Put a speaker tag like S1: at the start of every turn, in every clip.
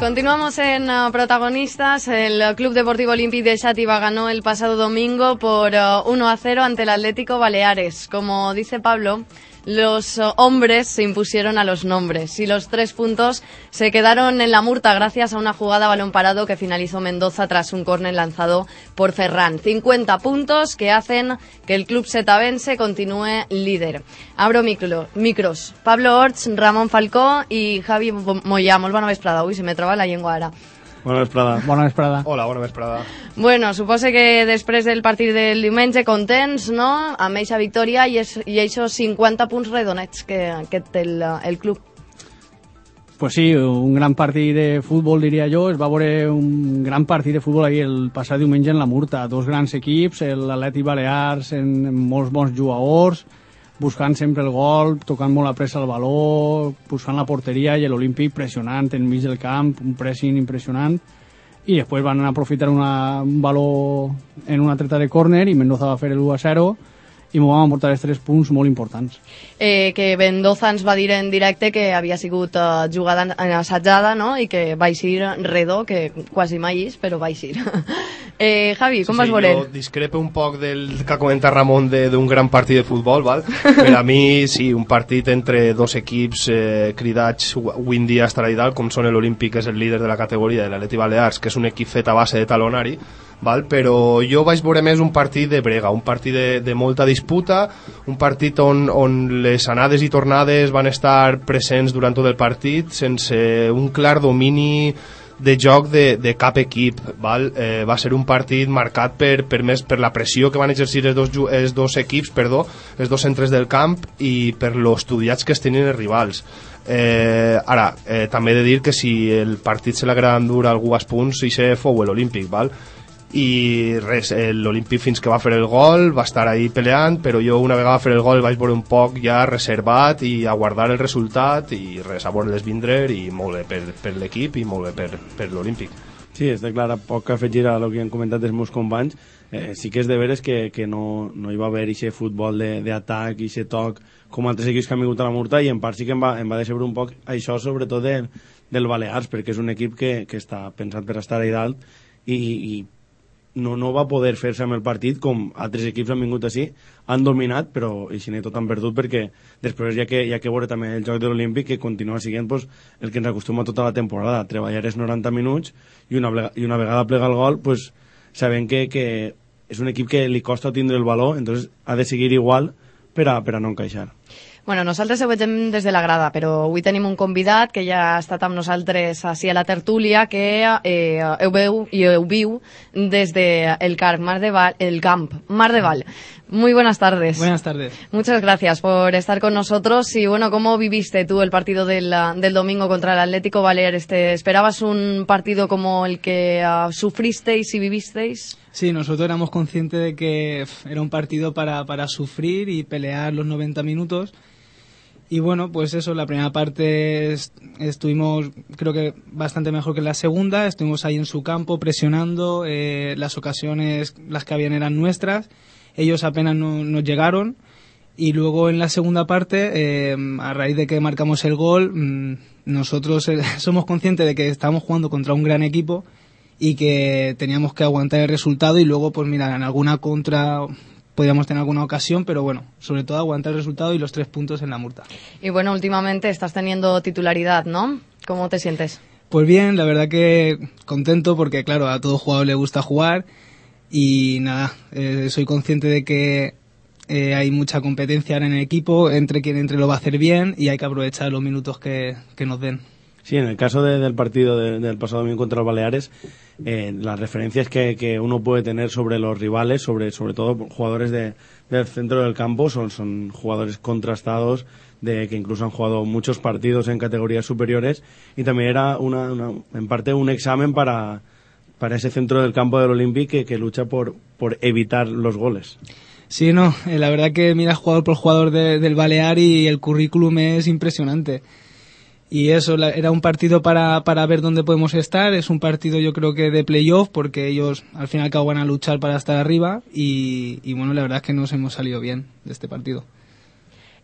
S1: Continuamos en uh, protagonistas. El Club Deportivo Olímpico de Xativa ganó el pasado domingo por uh, 1 a 0 ante el Atlético Baleares. Como dice Pablo, los uh, hombres se impusieron a los nombres y los tres puntos se quedaron en la murta gracias a una jugada balón parado que finalizó Mendoza tras un córner lanzado por Ferran. 50 puntos que hacen que el club setavense continúe líder. Abro micro, micros. Pablo Orts, Ramon Falcó i Javi Moyà. Molt bona vesprada. Ui, se me troba la llengua ara.
S2: Bona vesprada.
S3: Bona vesprada.
S2: Hola, bona vesprada.
S1: Bueno, suposo que després del partit del diumenge contents, no?, amb eixa victòria i, es, i eixos 50 punts redonets que, que té el, el club.
S3: Pues sí, un gran partit de futbol, diria jo. Es va veure un gran partit de futbol ahir el passat diumenge en la Murta. Dos grans equips, l'Atleti Balears, en, en molts bons jugadors, buscant sempre el gol, tocant molt a pressa el baló, buscant la porteria i l'Olímpic pressionant enmig del camp, un pressing impressionant. I després van aprofitar una, un baló en una treta de córner i Mendoza va fer el 1 a 0 i m'ho vam aportar els tres punts molt importants.
S1: Eh, que Mendoza ens va dir en directe que havia sigut uh, jugada en assajada no? i que va eixir redó, que quasi mai és, però va eixir. eh, Javi, com
S2: sí,
S1: vas
S2: sí,
S1: veure?
S2: Jo discrepo un poc del que comenta Ramon d'un gran partit de futbol, val? per a mi sí, un partit entre dos equips eh, cridats avui en dia estarà dalt, com són l'Olímpic, que és el líder de la categoria, de l'Atleti Balears, que és un equip fet a base de talonari, val? però jo vaig veure més un partit de brega, un partit de, de molta disputa, un partit on, on les anades i tornades van estar presents durant tot el partit, sense un clar domini de joc de, de cap equip val? Eh, va ser un partit marcat per, per, més, per la pressió que van exercir els dos, els dos equips perdó, els dos centres del camp i per los estudiats que es tenien els rivals eh, ara, eh, també he de dir que si el partit se l'agrada endur algú als punts i se fou l'Olímpic val? I res, eh, l'Olímpic fins que va fer el gol va estar ahí peleant però jo una vegada va fer el gol vaig veure un poc ja reservat i a guardar el resultat i res, a veure-les vindre i molt bé per, per l'equip i molt bé per, per l'Olímpic
S4: Sí, està clar, poc afegir a el que han comentat els meus companys. Eh, sí que és de veres que, que no, no hi va haver aquest futbol d'atac aquest toc com altres equips que han vingut a la Murta i en part sí que em va, em va decebre un poc això sobretot de, del Balears perquè és un equip que, que està pensat per estar allà dalt i, i no, no va poder fer-se amb el partit com altres equips han vingut així, han dominat però així tot han perdut perquè després ja que, ja que veure també el joc de l'Olímpic que continua siguent pues, el que ens acostuma tota la temporada, treballar els 90 minuts i una, vega- i una vegada plega el gol pues, sabem que, que és un equip que li costa tindre el valor entonces ha de seguir igual per a, per a no encaixar
S1: Bueno, nosaltres ho vegem des de la grada, però avui tenim un convidat que ja ha estat amb nosaltres així a la tertúlia, que eh, ho veu i ho viu des de el camp Mar de Val, el camp Mar de Val. Muy buenas tardes.
S5: Buenas tardes.
S1: Muchas gracias por estar con nosotros. Y bueno, ¿cómo viviste tú el partido del, del domingo contra el Atlético Baleares? ¿Te esperabas un partido como el que ah, sufristeis y vivisteis?
S5: Sí, nosotros éramos conscientes de que era un partido para, para sufrir y pelear los 90 minutos. Y bueno, pues eso, la primera parte est- estuvimos, creo que bastante mejor que la segunda. Estuvimos ahí en su campo presionando. eh, las ocasiones, las que habían eran nuestras. Ellos apenas no- nos llegaron. Y luego en la segunda parte, eh, a raíz de que marcamos el gol, mm, nosotros eh, somos conscientes de que estamos jugando contra un gran equipo y que teníamos que aguantar el resultado y luego, pues mira, en alguna contra podíamos tener alguna ocasión, pero bueno, sobre todo aguantar el resultado y los tres puntos en la multa.
S1: Y bueno, últimamente estás teniendo titularidad, ¿no? ¿Cómo te sientes?
S5: Pues bien, la verdad que contento porque claro, a todo jugador le gusta jugar y nada, eh, soy consciente de que eh, hay mucha competencia ahora en el equipo, entre quien entre lo va a hacer bien y hay que aprovechar los minutos que, que nos den.
S4: Sí, en el caso de- del partido de- del pasado domingo contra los Baleares, eh, las referencias que, que uno puede tener sobre los rivales, sobre, sobre todo jugadores de- del centro del campo, son, son jugadores contrastados, de que incluso han jugado muchos partidos en categorías superiores, y también era una, una- en parte un examen para, para ese centro del campo del Olympic que, lucha por, por evitar los goles.
S5: Sí, no, eh, la verdad que miras jugador por jugador de- del Balear y el currículum es impresionante. Y eso, era un partido para, para ver dónde podemos estar, es un partido yo creo que de playoff, porque ellos al fin y al cabo van a luchar para estar arriba y, y bueno, la verdad es que nos hemos salido bien de este partido.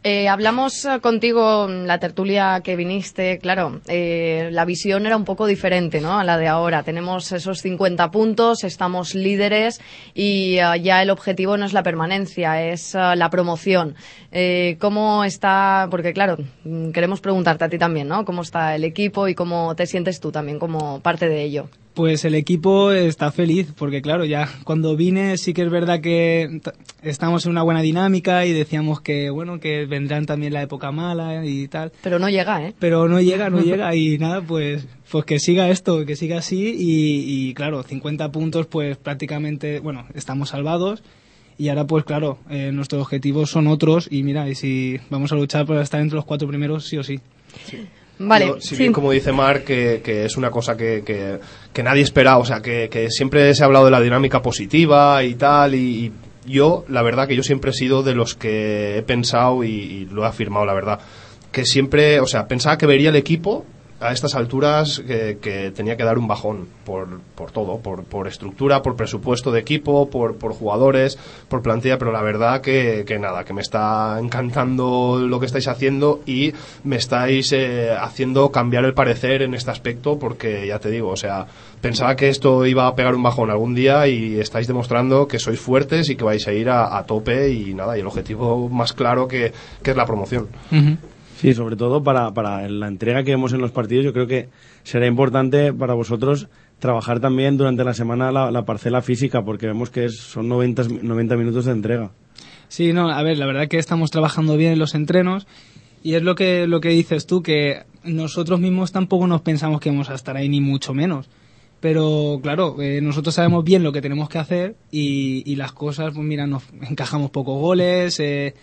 S1: Eh, hablamos eh, contigo en la tertulia que viniste, claro, eh, la visión era un poco diferente ¿no? a la de ahora. Tenemos esos 50 puntos, estamos líderes y eh, ya el objetivo no es la permanencia, es la promoción. Eh, ¿Cómo está? Porque claro, mm, queremos preguntarte a ti también, ¿no? ¿Cómo está el equipo y cómo te sientes tú también como parte de ello?
S5: Pues el equipo está feliz, porque claro, ya cuando vine sí que es verdad que estamos en una buena dinámica y decíamos que, bueno, que vendrán también la época mala y tal.
S1: Pero no llega, ¿eh?
S5: Pero no llega, no llega y nada, pues, pues que siga esto, que siga así y, y claro, 50 puntos pues prácticamente, bueno, estamos salvados y ahora pues claro, eh, nuestros objetivos son otros y mira, y si vamos a luchar por estar entre los cuatro primeros sí o sí.
S1: Vale,
S2: Yo, si
S1: sí.
S2: bien, como dice Marc, que, que es una cosa que, que, que nadie esperaba, o sea, que, que siempre se ha hablado de la dinámica positiva y tal, y, y yo, la verdad, que yo siempre he sido de los que he pensado y, y lo he afirmado, la verdad, que siempre, o sea, pensaba que vería el equipo a estas alturas que, tenía que dar un bajón por, por todo, por, por estructura, por presupuesto de equipo, por, por jugadores, por plantilla, pero la verdad que, que nada, que me está encantando lo que estáis haciendo y me estáis eh, haciendo cambiar el parecer en este aspecto porque ya te digo, o sea, pensaba que esto iba a pegar un bajón algún día y estáis demostrando que sois fuertes y que vais a ir a, a tope y nada, y el objetivo más claro que, que es la promoción.
S4: Sí, sobre todo para, para la entrega que vemos en los partidos, yo creo que será importante para vosotros trabajar también durante la semana la, la parcela física, porque vemos que es- son 90, 90 minutos de entrega.
S5: Sí, no, a ver, la verdad que estamos trabajando bien en los entrenos y es lo que, lo que dices tú, que nosotros mismos tampoco nos pensamos que vamos a estar ahí ni mucho menos. Pero claro, eh, nosotros sabemos bien lo que tenemos que hacer y, y las cosas, pues mira, nos encajamos pocos goles. Eh,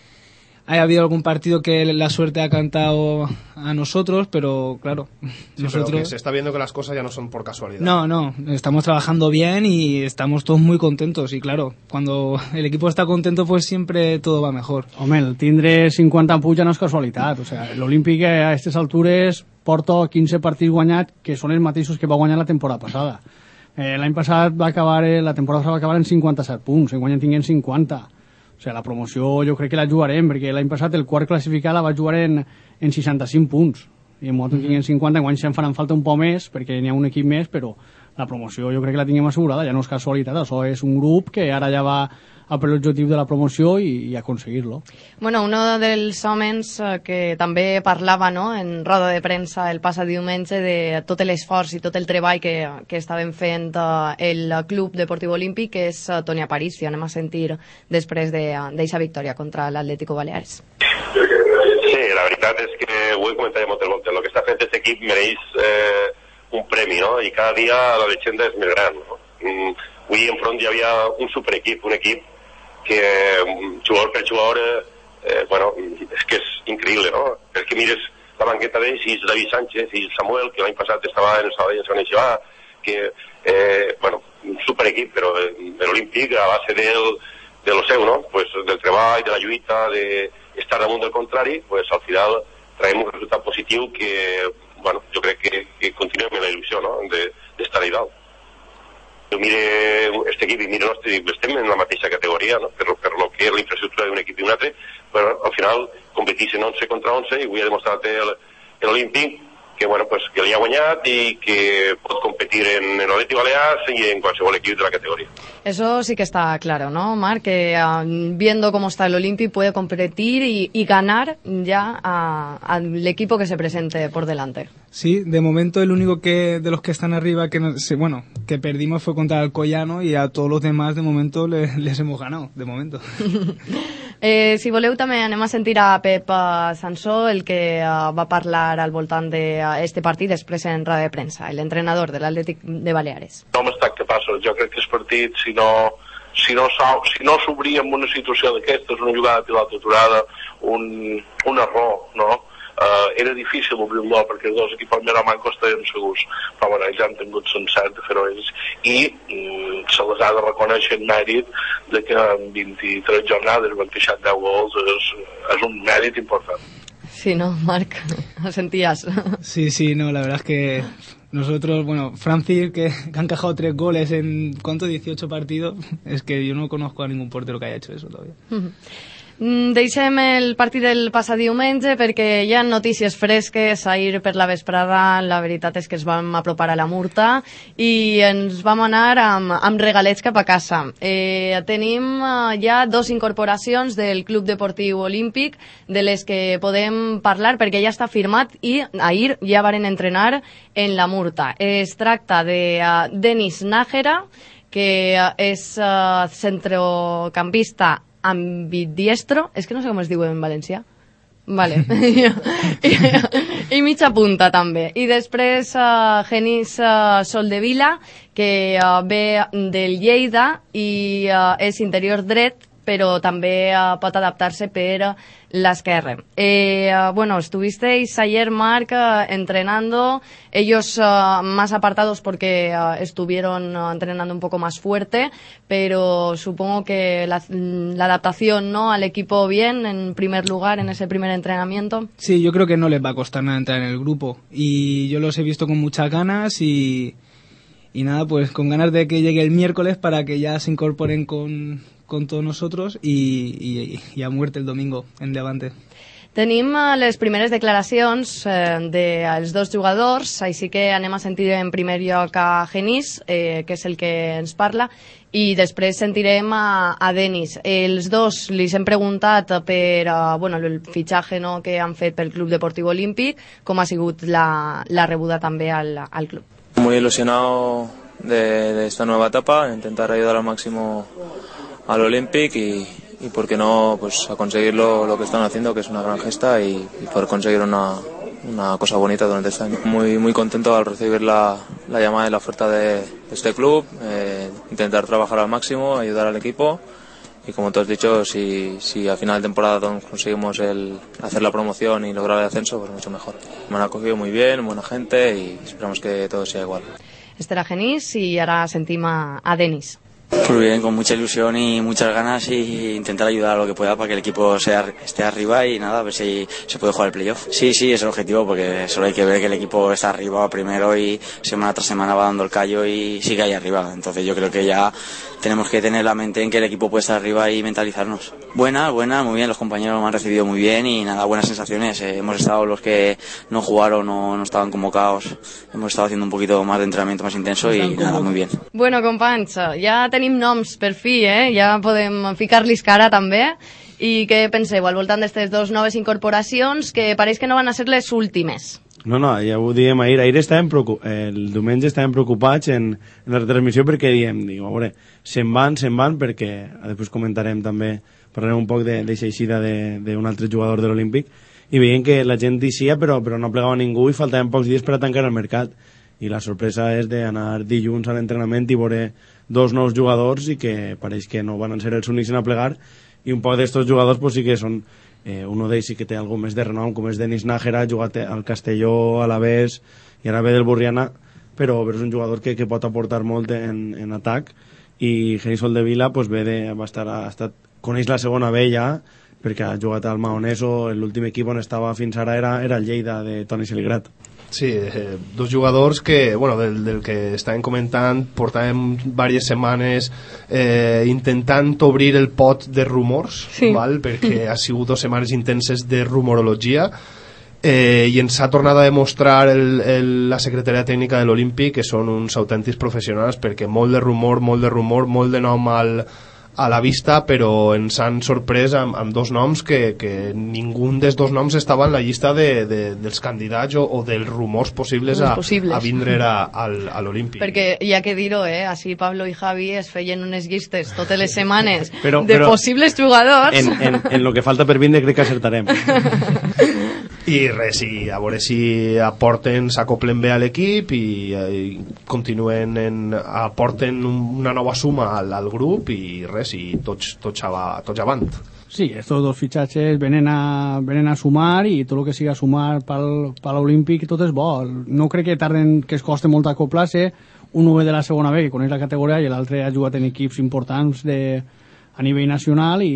S5: ha habido algún partido que la suerte ha cantado a nosotros, pero claro,
S2: Sí, pero
S5: nosotros...
S2: que se está viendo que las cosas ya no son por casualidad.
S5: No, no, estamos trabajando bien y estamos todos muy contentos y claro, cuando el equipo está contento pues siempre todo va mejor.
S3: Home, el tindre 50 en puja no és casualitat. O sigui, L'Olímpic a aquestes altures porta 15 partits guanyats que són els mateixos que va guanyar la temporada passada. Eh, L'any passat va acabar, eh, la temporada va acabar en 57 punts, enguany en tinguem 50. Sigui, la promoció jo crec que la jugarem, perquè l'any passat el quart classificat la va jugar en, en 65 punts. I en nosaltres en tinguem 50, enguany se'n faran falta un poc més, perquè n'hi ha un equip més, però la promoció jo crec que la tinguem assegurada, ja no és casualitat, això és un grup que ara ja va a per l'objectiu de la promoció i, i aconseguir-lo.
S1: Bueno, uno dels homes eh, que també parlava no, en roda de premsa el passat diumenge de tot l'esforç i tot el treball que, que estaven fent eh, el Club Deportiu Olímpic, que és eh, Toni Aparicio. Anem a sentir després d'aquesta victòria contra l'Atlético Baleares.
S6: Sí, la veritat és que ho he comentat ja moltes voltes. El que està fent aquest equip mereix eh, un premi, no? I cada dia la llegenda és més gran, no? Mm, avui enfront hi havia un superequip, un equip que mm, jugador per jugador eh, bueno, és que és increïble, no? Perquè mires la banqueta d'ells i és David Sánchez i Samuel, que l'any passat estava en el Sabadell en segona Xivà, que, eh, bueno, un superequip, però eh, de l'Olímpic a base del, de lo seu, no? Pues del treball, de la lluita, de damunt del contrari, pues al final traiem un resultat positiu que, bueno, jo crec que, que continuem en la il·lusió, no?, de- d'estar de, allà dalt. Jo mire este equip i mire nostre estem en la mateixa categoria, no?, per, per lo que és la infraestructura d'un equip i un altre, però al final competís en 11 contra 11 i avui ha demostrat l'Olímpic que, bueno, pues, que li ha guanyat i que pot competir en, l'Atleti Balears i en qualsevol equip de la categoria.
S1: Eso sí que está claro, ¿no, Marc? Que ah, viendo cómo está el Olympic puede competir y, y ganar ya a- al equipo que se presente por delante.
S5: Sí, de momento el único que de los que están arriba que no, bueno, que perdimos fue contra el Collano y a todos los demás de momento le- les hemos ganado, de momento.
S1: Eh, si voleu també anem a sentir a Pep eh, Sansó, el que eh, va parlar al voltant d'aquest partit després en roda de premsa, l'entrenador de l'Atlètic de Baleares.
S7: no hem estat capaços. Jo crec que el partit, si no si no si no s'obria en una situació d'aquestes, una jugada de pilota aturada, un, un error, no? Uh, era difícil obrir-lo perquè els dos equips més mancos estaven segurs però bueno, ells han tingut l'encert de fer-ho ells i les ha de reconèixer el mèrit de que en 23 jornades van deixar 10 gols és, és un mèrit important
S1: Sí, ¿no, Marc? Lo sentías.
S5: Sí, sí, no, la verdad es que nosotros, bueno, Francis, que, que ha encajado tres goles en, ¿cuánto? 18 partidos, es que yo no conozco a ningún portero que haya hecho eso todavía.
S1: Mm, Deixem el partit del passat diumenge perquè hi ha notícies fresques ahir per la vesprada. La veritat és que ens vam apropar a la Murta i ens vam anar amb, amb regalets cap a casa. Eh, tenim eh, ja dos incorporacions del Club Deportiu Olímpic de les que podem parlar perquè ja està firmat i ahir ja varen entrenar en la Murta. Es tracta de uh, Denis Nájera, que uh, és uh, centrocampista ambidiestro, és que no sé com es diu en valencià. Vale. I, I mitja punta també. I després uh, Genís uh, Soldevila, que uh, ve del Lleida i uh, és interior dret, però també uh, pot adaptar-se per uh, l'esquerra. Eh, uh, bueno, estuvisteis ayer, Marc, uh, entrenando, ellos más apartados porque estuvieron entrenando un poco más fuerte, pero supongo que la, la adaptación ¿no? al equipo bien, en primer lugar, en ese primer entrenamiento.
S5: Sí, yo creo que no les va a costar nada entrar en el grupo. Y yo los he visto con muchas ganas y, y nada, pues con ganas de que llegue el miércoles para que ya se incorporen con, con todos nosotros y, y, y a muerte el domingo en Levante.
S1: Tenim eh, les primeres declaracions eh, dels dos jugadors, així que anem a sentir en primer lloc a Genís, eh, que és el que ens parla, i després sentirem a, a Denis. Els dos li hem preguntat per uh, bueno, el fitxatge no, que han fet pel Club Deportiu Olímpic, com ha sigut la, la rebuda també al, al club.
S8: Muy ilusionado de, de esta nueva etapa, intentar ayudar al máximo al Olympic y, y por qué no pues a conseguir lo, lo, que están haciendo que es una gran gesta y, y poder conseguir una, una, cosa bonita durante este año. Muy, muy contento al recibir la, la llamada y la oferta de, de este club, eh, intentar trabajar al máximo, ayudar al equipo y como tú has dicho, si, si a final de temporada conseguimos el hacer la promoción y lograr el ascenso, pues mucho mejor. Me han acogido muy bien, buena gente y esperamos que todo sea igual.
S1: Este era Genís y ahora sentim a, a Denis.
S9: Pues bien, con mucha ilusión y muchas ganas y intentar ayudar a lo que pueda para que el equipo sea, esté arriba y nada, a ver si se puede jugar el playoff. Sí, sí, es el objetivo porque solo hay que ver que el equipo está arriba primero y semana tras semana va dando el callo y sigue ahí arriba. Entonces yo creo que ya tenemos que tener la mente en que el equipo puede estar arriba y mentalizarnos. Buena, buena, muy bien, los compañeros me han recibido muy bien y nada, buenas sensaciones. Eh, hemos estado los que no jugaron o no estaban convocados, hemos estado haciendo un poquito más de entrenamiento más intenso y nada, muy bien.
S1: Bueno, companys, ja tenim noms per fi, eh? ja podem ficar-los cara també. I què penseu al voltant d'aquestes dues noves incorporacions que pareix que no van a ser les últimes?
S4: No, no, ja ho diem ahir. Ahir estàvem el diumenge estàvem preocupats en, en la retransmissió perquè diem, diu, a veure, se'n van, se'n van, perquè després comentarem també, parlarem un poc d'aquesta eixida d'un altre jugador de l'Olímpic, i veiem que la gent eixia però, però no plegava ningú i faltaven pocs dies per a tancar el mercat. I la sorpresa és d'anar dilluns a l'entrenament i veure dos nous jugadors i que pareix que no van ser els únics en plegar i un poc d'estos jugadors pues, sí que són eh, uno d'ells sí que té algú més de renom com és Denis Nájera, ha jugat al Castelló a l'Avés i ara ve del Burriana però, però és un jugador que, que pot aportar molt en, en atac i Genís Soldevila pues, ve de, va estar, ha estat, coneix la segona B ja perquè ha jugat al Maoneso l'últim equip on estava fins ara era, era el Lleida de Toni Seligrat
S2: Sí, eh, dos jugadors que, bueno, del, del que estàvem comentant, portàvem diverses setmanes eh, intentant obrir el pot de rumors,
S1: Sí.
S2: val? perquè ha sigut dues setmanes intenses de rumorologia, eh, i ens ha tornat a demostrar el, el, la secretaria tècnica de l'Olímpic que són uns autèntics professionals perquè molt de rumor, molt de rumor, molt de nom al, a la vista però ens han sorprès amb, amb dos noms que, que ningú dels dos noms estava en la llista de, de, dels candidats o, o dels rumors possibles a,
S1: possibles.
S2: a vindre a, al, a l'Olímpic
S1: Perquè hi ha que dir-ho, eh? Així Pablo i Javi es feien unes llistes totes les setmanes
S4: Però-
S1: de
S4: però-
S1: possibles jugadors.
S4: en, en, en lo que falta per vindre crec que acertarem
S2: i res, i a veure si aporten, s'acoplen bé a l'equip i, eh, i continuen en, aporten un- una nova suma al, al grup i res, i tots, tots, ava, tots avant
S3: Sí, estos dos fichajes venen a, venen a sumar i tot el que siga sumar pel, per l'Olímpic tot és bo. No crec que tarden que es coste molt acoplar-se. Un ve de la segona B, que coneix la categoria, i l'altre ha jugat en equips importants de, a nivell nacional i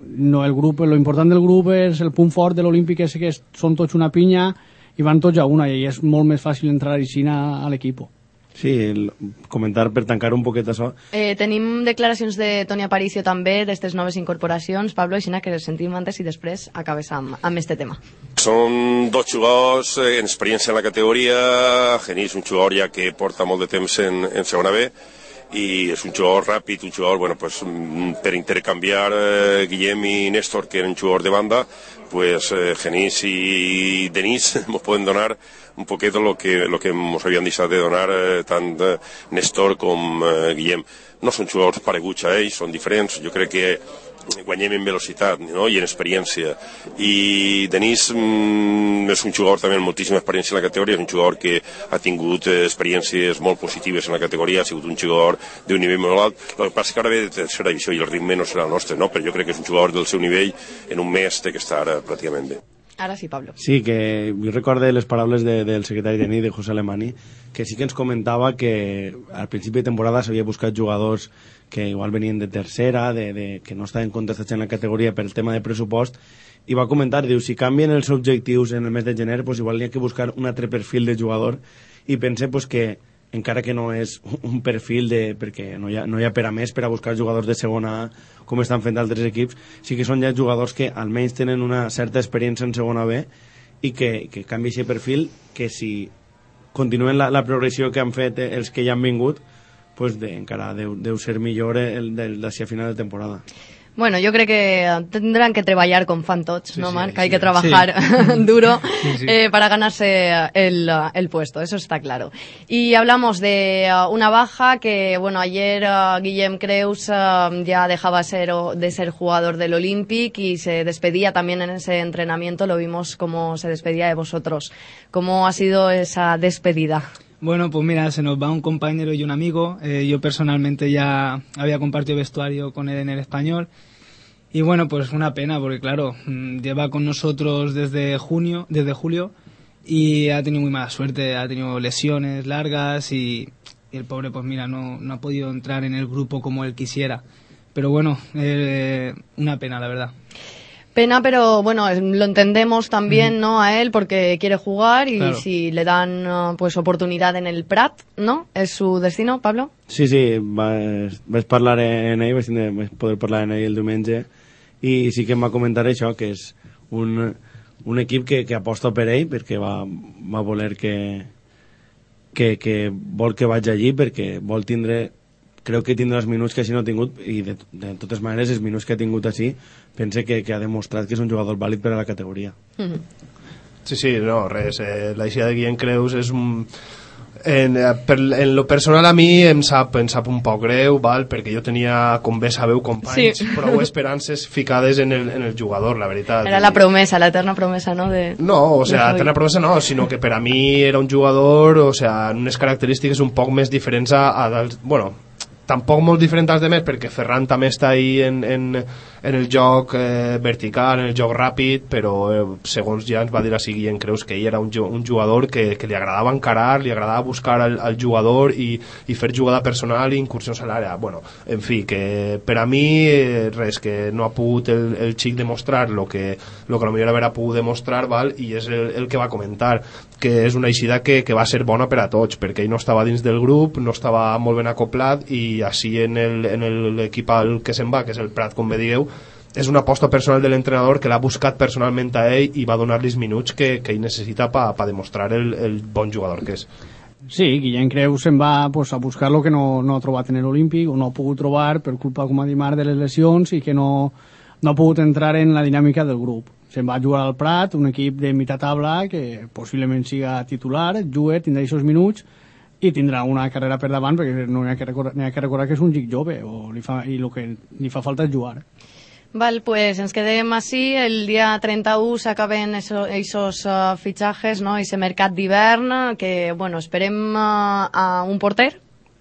S3: no el grup, lo important del grup és el punt fort de l'Olímpic és que són tots una pinya i van tots a una i és molt més fàcil entrar així a, a l'equip.
S4: Sí, el, comentar per tancar un poquet això.
S1: Eh, tenim declaracions de Toni Aparicio també d'aquestes noves incorporacions. Pablo, així que les sentim antes i després acabes amb, amb este tema.
S6: Són dos jugadors eh, en experiència en la categoria. Genís, un jugador ja que porta molt de temps en, en segona B i és un jugador ràpid, un jugador bueno, pues, mm, per intercanviar eh, Guillem i Néstor, que eren jugadors de banda, pues eh, Genís i Denis ens poden donar un poquito lo que, lo que nos habían deixat de donar eh, eh, Néstor com eh, Guillem. No són jugadors pareguts a ells, són diferents. Jo crec que guanyem en velocitat no? i en experiència i Denis mm, és un jugador també amb moltíssima experiència en la categoria és un jugador que ha tingut eh, experiències molt positives en la categoria ha sigut un jugador d'un nivell molt alt el que passa que ara ve de tercera divisió i el ritme no serà el nostre no? però jo crec que és un jugador del seu nivell en un mes té que estar eh, pràcticament bé
S1: Ara sí, Pablo.
S4: Sí, que jo recorde les paraules de, del secretari de NIT, de José Alemani, que sí que ens comentava que al principi de temporada s'havia buscat jugadors que igual venien de tercera, de, de, que no estaven contestats en la categoria per el tema de pressupost, i va comentar, diu, si canvien els objectius en el mes de gener, pues igual hi ha que buscar un altre perfil de jugador, i pense pues, que encara que no és un perfil de, perquè no hi, ha, no hi ha per a més per a buscar jugadors de segona A com estan fent altres equips, sí que són ja jugadors que almenys tenen una certa experiència en segona B i que, que canvi aquest perfil que si continuen la, la progressió que han fet els que ja han vingut pues de, encara deu, deu ser millor el, el d'ací a final de temporada.
S1: Bueno, yo creo que tendrán que trabajar con fan tots,
S2: Sí,
S1: ¿no, Marc?
S2: sí.
S1: Hay que trabajar duro eh, para ganarse el, el puesto, eso está claro. Y hablamos de uh, una baja que, bueno, ayer uh, Guillem Creus uh, ya dejaba ser, o- de ser jugador del Olympic y se despedía también en ese entrenamiento, lo vimos como se despedía de vosotros. ¿Cómo ha sido esa despedida?
S5: Bueno, pues mira, se nos va un compañero y un amigo. Eh, yo personalmente ya había compartido vestuario con él en el español. Y bueno, pues una pena porque claro, mm, lleva con nosotros desde junio, desde julio y ha tenido muy mala suerte, ha tenido lesiones largas y, el pobre pues mira, no, no ha podido entrar en el grupo como él quisiera. Pero bueno, eh, una pena la verdad.
S1: Pena, pero bueno, es- lo entendemos también, ¿no? A él porque quiere jugar y
S5: Claro.
S1: si le dan uh, pues oportunidad en el Prat, ¿no? Es su destino, Pablo.
S4: Sí, sí, vaig, vaig parlar en ell, vaig, tindre, vaig poder parlar en ell el diumenge i sí que em va comentar això, que és un, un equip que, que aposta per ell perquè va, va voler que, que, que vol que vaig allí perquè vol tindre creu que tindrà els minuts que així no ha tingut i de, de totes maneres els minuts que ha tingut així pense que, que ha demostrat que és un jugador vàlid per a la categoria
S2: Sí, sí, no, res. Eh, la eixida de Guillem Creus és un... En, eh, per, en lo personal a mi em sap, em sap un poc greu, val? perquè jo tenia, com bé sabeu, companys,
S1: Sí.
S2: prou esperances ficades en el, en el jugador, la veritat.
S1: Era la promesa, la eterna promesa, ¿no? De,
S2: No, o
S1: de
S2: sea, tener promesa no, sinó que per a mi era un jugador, o sea, unes característiques un poc més diferents a, a dels, bueno, tampoc molt diferents als demés perquè Ferran també està ahí en, en, en el joc eh, vertical, en el joc ràpid però eh, segons ja ens va dir així Guillem Creus que ell era un, un jugador que, que li agradava encarar, li agradava buscar al, al jugador i, i fer jugada personal i incursions a l'àrea, bueno, en fi que per a mi eh, res, que no ha pogut el, el xic demostrar lo que, lo que a millor haver pogut demostrar val? i és el, el que va comentar que és una eixida que, que va ser bona per a tots perquè ell no estava dins del grup no estava molt ben acoplat i així en el- el- l'equip al que se'n va que és el Prat com bé digueu és una aposta personal de l'entrenador que l'ha buscat personalment a ell i va donar-li els minuts que, que ell necessita per pa, pa demostrar el, el bon jugador que és
S3: Sí, Guillem Creus se'n va pues, a buscar lo que no, no ha trobat en l'Olímpic o no ha pogut trobar per culpa, com ha dit Marc, de les lesions i que no, no ha pogut entrar en la dinàmica del grup. Se'n va a jugar al Prat, un equip de mitja tabla que possiblement siga titular, juga, tindrà aquests minuts i tindrà una carrera per davant perquè no hi ha que recordar, n'hi ha que, recordar que és un xic jove o li fa, i el que li fa falta és jugar.
S1: Val, pues ens quedem així. El dia 31 s'acaben esos uh, fitxajes, no? Ese mercat d'hivern, que, bueno, esperem uh, a un porter.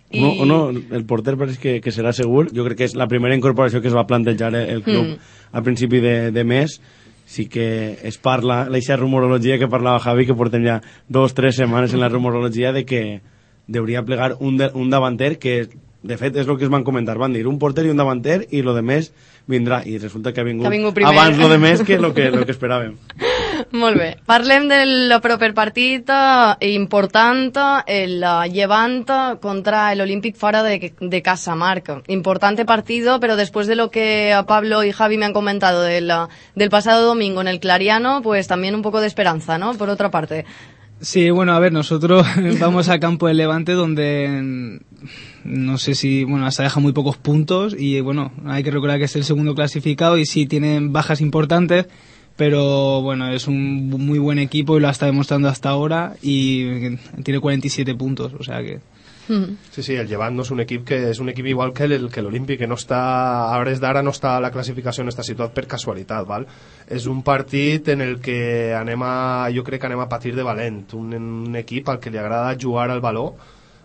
S4: I... No, no, el porter pareix que, que serà segur. Jo crec que és la primera incorporació que es va plantejar el club
S1: Mm.
S4: a principi de, de mes. Sí que es parla, l'eixa rumorologia que parlava Javi, que portem ja dos, tres setmanes en la rumorologia de que deuria plegar un, de, un davanter que de fet és el que es van comentar, van dir un porter i un davanter i lo de més vindrà i resulta que ha vingut,
S1: Que ha vingut primer.
S4: abans lo de més que lo que, lo que esperàvem
S1: Molt bé. Parlem del proper partit eh, important, el Llevant contra el Olímpic fora de, de casa, Marc. Importante partido, pero después de lo que Pablo y Javi me han comentado del, del pasado domingo en el Clariano, pues también un poco de esperanza, ¿no? Por otra parte.
S5: Sí, bueno, a ver, nosotros vamos a campo del Levante donde no sé si, bueno, hasta deja muy pocos puntos y bueno, hay que recordar que es el segundo clasificado y sí tienen bajas importantes, pero bueno, es un muy buen equipo y lo está demostrando hasta ahora y tiene 47 puntos, o sea que...
S2: Sí, sí, el Llevant no és un equip que és un equip igual que l'Olímpic, que no està, a hores d'ara no està a la classificació, no està situat per casualitat, val? És un partit en el que anem a, jo crec que anem a patir de valent, un, un equip al que li agrada jugar al valor,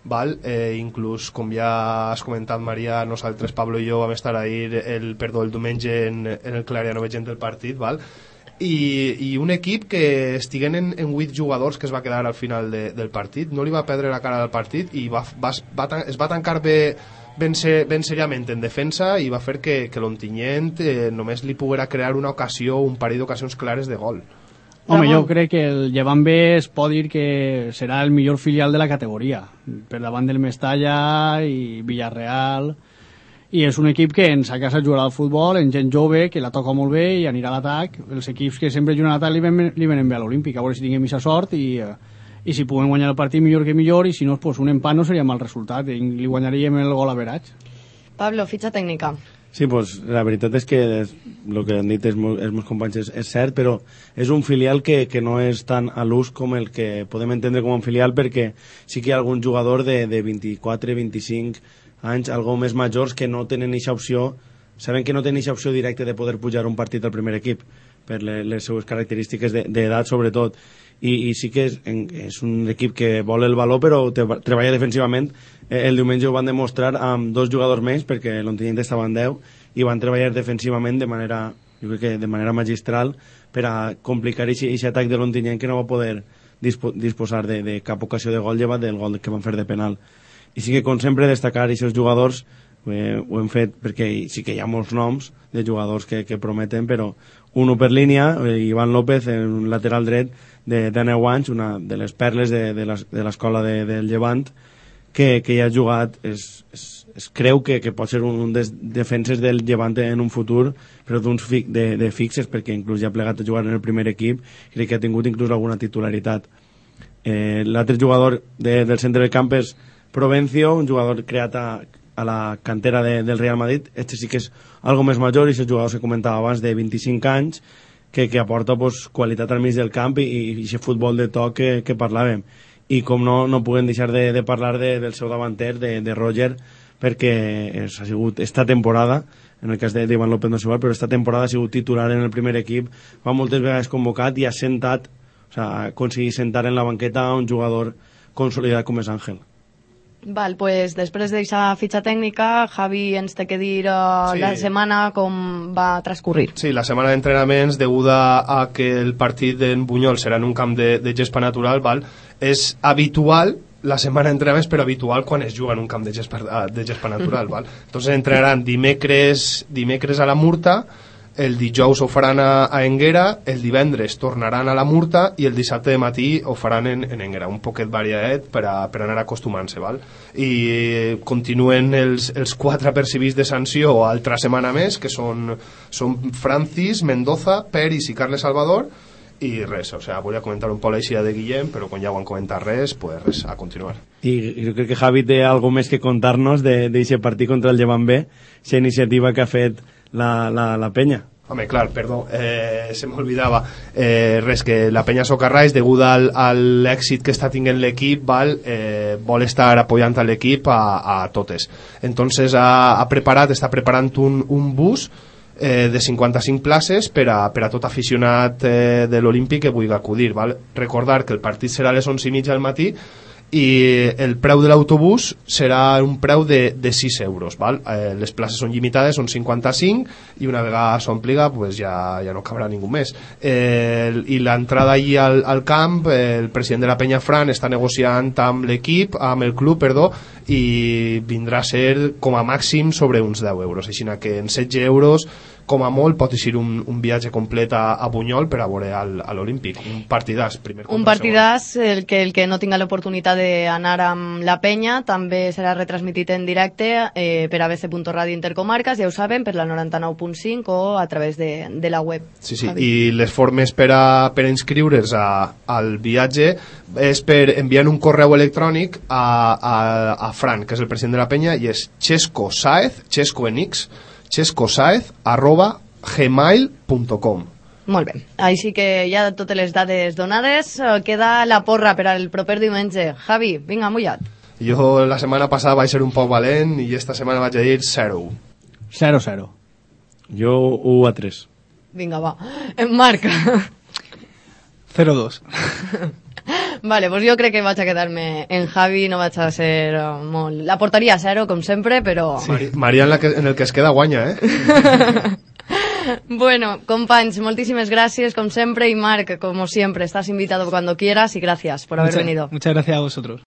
S2: val? Eh, inclús com ja has comentat Maria nosaltres Pablo i jo vam estar ahir el, perdó, el diumenge en, en el Clariano veient el partit val? I, i un equip que estiguen en, en 8 jugadors que es va quedar al final de, del partit no li va perdre la cara del partit i va, va, va, es va tancar bé ben, ser, ben seriament en defensa i va fer que, que l'Ontinyent eh, només li poguera crear una ocasió un parell d'ocasions clares de gol.
S3: Home, jo crec que el Llevant B es pot dir que serà el millor filial de la categoria, per davant del Mestalla i Villarreal, i és un equip que ens a casa jugarà al futbol, en gent jove, que la toca molt bé i anirà a l'atac. Els equips que sempre juguen a l'atac li, ven, li venen bé a l'Olímpic, a veure si tinguem aquesta sort i, eh, i si puguem guanyar el partit millor que millor i si no, pues, un empat no seria mal resultat i li guanyaríem el gol a veratge.
S1: Pablo, fitxa tècnica.
S4: Sí, pues, la veritat és que el que han dit els meus companys és, és cert, però és un filial que, que no és tan a l'ús com el que podem entendre com un filial perquè sí que hi ha algun jugador de, de 24, 25 anys, algo més majors que no tenen aquesta opció saben que no tenen aquesta opció directa de poder pujar un partit al primer equip per les, les seues característiques d'edat de, sobretot. I, i sí que és, és un equip que vol el valor però te, treballa defensivament. Eh, el diumenge ho van demostrar amb dos jugadors més perquè l'Ontinyent estava en 10 i van treballar defensivament de manera jo crec que de manera magistral per a complicar aquest atac de l'Ontinyent que no va poder dispo disposar de, de cap ocasió de gol llevat del gol que van fer de penal i sí que com sempre destacar aquests jugadors eh, ho hem fet perquè sí que hi ha molts noms de jugadors que, que prometen però un per línia, eh, Ivan López en un lateral dret de, de 9 anys una de les perles de, de l'escola de, del Llevant que, que ja ha jugat es, es, es creu que, que pot ser un, un dels defenses del Llevant en un futur però d'uns fi, de, de fixes perquè inclús ja ha plegat a jugar en el primer equip crec que ha tingut inclús alguna titularitat. Eh, l'altre jugador de, del centre del camp és Provencio, un jugador creat a, a la cantera de, del Real Madrid este sí que és algo més major i és el jugador que comentava abans de 25 anys que, que aporta pues, qualitat al mig del camp i, i, aquest futbol de toc que, que parlàvem i com no, no puguem deixar de, de parlar de, del seu davanter, de, de Roger, perquè és, ha sigut esta temporada, en el cas d'Ivan López no s'igual, però esta temporada ha sigut titular en el primer equip, va moltes vegades convocat i ha sentat, o sea, ha aconseguit sentar en la banqueta un jugador consolidat com és Àngel.
S1: Val, pues després d'aquesta fitxa tècnica, Javi ens té que dir uh, sí. la setmana com va transcurrir.
S2: Sí, la setmana d'entrenaments, deguda a que el partit d'en Bunyol serà en un camp de, de gespa natural, val? és habitual la setmana d'entrenaments, però habitual quan es juga en un camp de gespa, de gespa natural. val? Entonces entrenaran dimecres, dimecres a la Murta, el dijous ho faran a, a Enguera, el divendres tornaran a la Murta i el dissabte de matí ho faran en, en Enguera, un poquet variat per, a, per anar acostumant-se, val? I continuen els, els quatre percibits de sanció altra setmana més, que són, són Francis, Mendoza, Peris i Carles Salvador, i res, o sea, volia comentar un poc la de Guillem, però quan ja ho han comentat res, pues res, a continuar.
S4: I jo crec que Javi té algo més que contar-nos d'aquest partit contra el Llevant B, aquesta iniciativa que ha fet la, la, la penya.
S2: Home, clar, perdó, eh, se m'olvidava. Eh, res, que la penya Socarrais, degut al, a l'èxit que està tinguent l'equip, val, eh, vol estar apoyant a l'equip a, a totes. Entonces ha, ha preparat, està preparant un, un bus eh, de 55 places per a, per a tot aficionat eh, de l'Olímpic que vulgui acudir. Val? Recordar que el partit serà a les 11 i mitja del matí i el preu de l'autobús serà un preu de, de 6 euros val? Eh, les places són limitades, són 55 i una vegada s'ompliga pues ja, ja no cabrà ningú més eh, i l'entrada allí al, al camp eh, el president de la penya Fran està negociant amb l'equip, amb el club perdó, i vindrà a ser com a màxim sobre uns 10 euros així que en 16 euros com a molt pot eixir un, un viatge complet a, a Bunyol per a veure al, a l'Olímpic. Un partidàs primer
S1: un partidàs el que, el que no tinga l'oportunitat d'anar amb la penya també serà retransmitit en directe eh, per abc.radio Intercomarques ja ho saben, per la 99.5 o a través de, de la web.
S2: Sí, sí. i les formes per a, per a inscriure's a, al viatge és per enviar un correu electrònic a, a, a Fran, que és el president de la penya i és Chesco Saez, Chesco en X chescosaez arroba gmail.com
S1: molt bé, així que ja totes les dades donades. Eh, queda la porra per al proper diumenge. Javi, vinga, mullat.
S2: Jo la setmana passada vaig ser un poc valent i esta setmana vaig a dir 0
S3: 0-0
S4: jo 1 a 3
S1: vinga va, en Marc
S5: 0-2
S1: Vale, pues jo crec que vaig a quedar-me en Javi, no vaig a ser uh, molt... La portaria a zero, com sempre, però...
S2: Sí. Maria en, la que, en el que es queda guanya, eh?
S1: bueno, companys, moltíssimes gràcies, com sempre, y Marc, como siempre, estás invitado cuando quieras y gracias por haber
S5: Mucha,
S1: venido.
S5: Muchas gracias a vosotros.